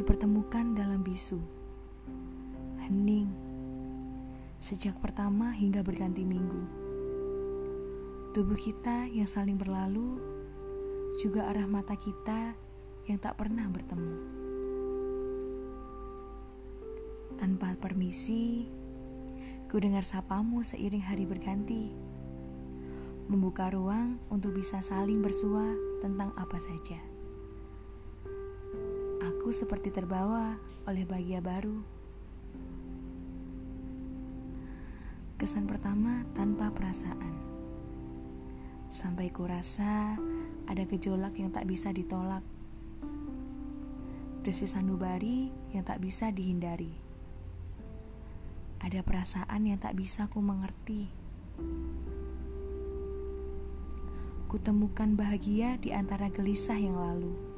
dipertemukan dalam bisu. Hening. Sejak pertama hingga berganti minggu. Tubuh kita yang saling berlalu, juga arah mata kita yang tak pernah bertemu. Tanpa permisi, ku dengar sapamu seiring hari berganti. Membuka ruang untuk bisa saling bersua tentang apa saja. Aku seperti terbawa oleh bahagia baru. Kesan pertama tanpa perasaan. Sampai kurasa ada gejolak yang tak bisa ditolak. Desis sanubari yang tak bisa dihindari. Ada perasaan yang tak bisa ku mengerti. Kutemukan bahagia di antara gelisah yang lalu.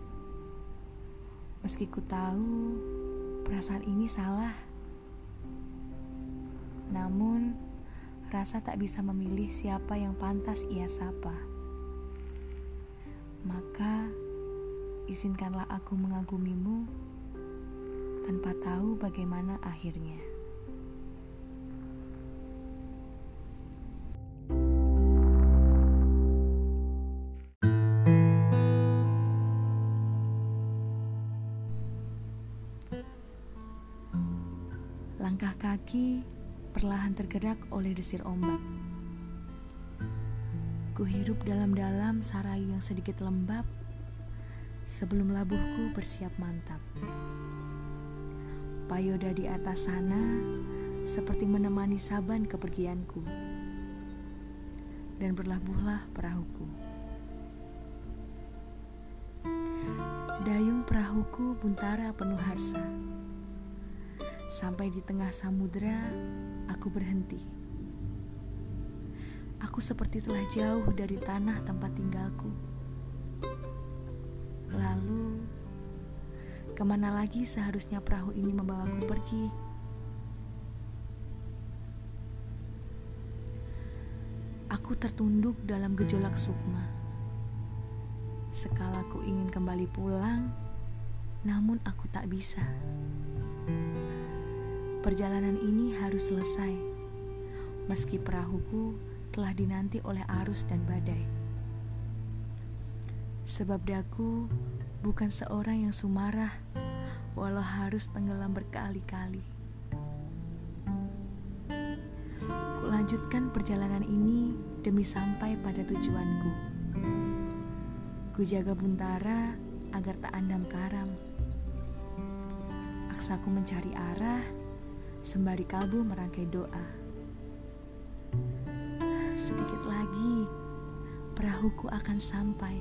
Meski ku tahu perasaan ini salah, namun rasa tak bisa memilih siapa yang pantas ia sapa. Maka izinkanlah aku mengagumimu tanpa tahu bagaimana akhirnya. Langkah kaki perlahan tergerak oleh desir ombak. Ku hirup dalam-dalam sarayu yang sedikit lembab sebelum labuhku bersiap mantap. Payoda di atas sana seperti menemani saban kepergianku. Dan berlabuhlah perahuku. Dayung perahuku buntara penuh harsa. Sampai di tengah samudera, aku berhenti. Aku seperti telah jauh dari tanah tempat tinggalku. Lalu, ke mana lagi seharusnya perahu ini membawaku pergi? Aku tertunduk dalam gejolak sukma. Sekala ku ingin kembali pulang, namun aku tak bisa. Perjalanan ini harus selesai, meski perahuku telah dinanti oleh arus dan badai. Sebab daku bukan seorang yang sumarah, walau harus tenggelam berkali-kali. Kulanjutkan perjalanan ini demi sampai pada tujuanku. Ku jaga buntara agar tak andam karam. Aksaku mencari arah sembari kalbu merangkai doa. Sedikit lagi, perahuku akan sampai.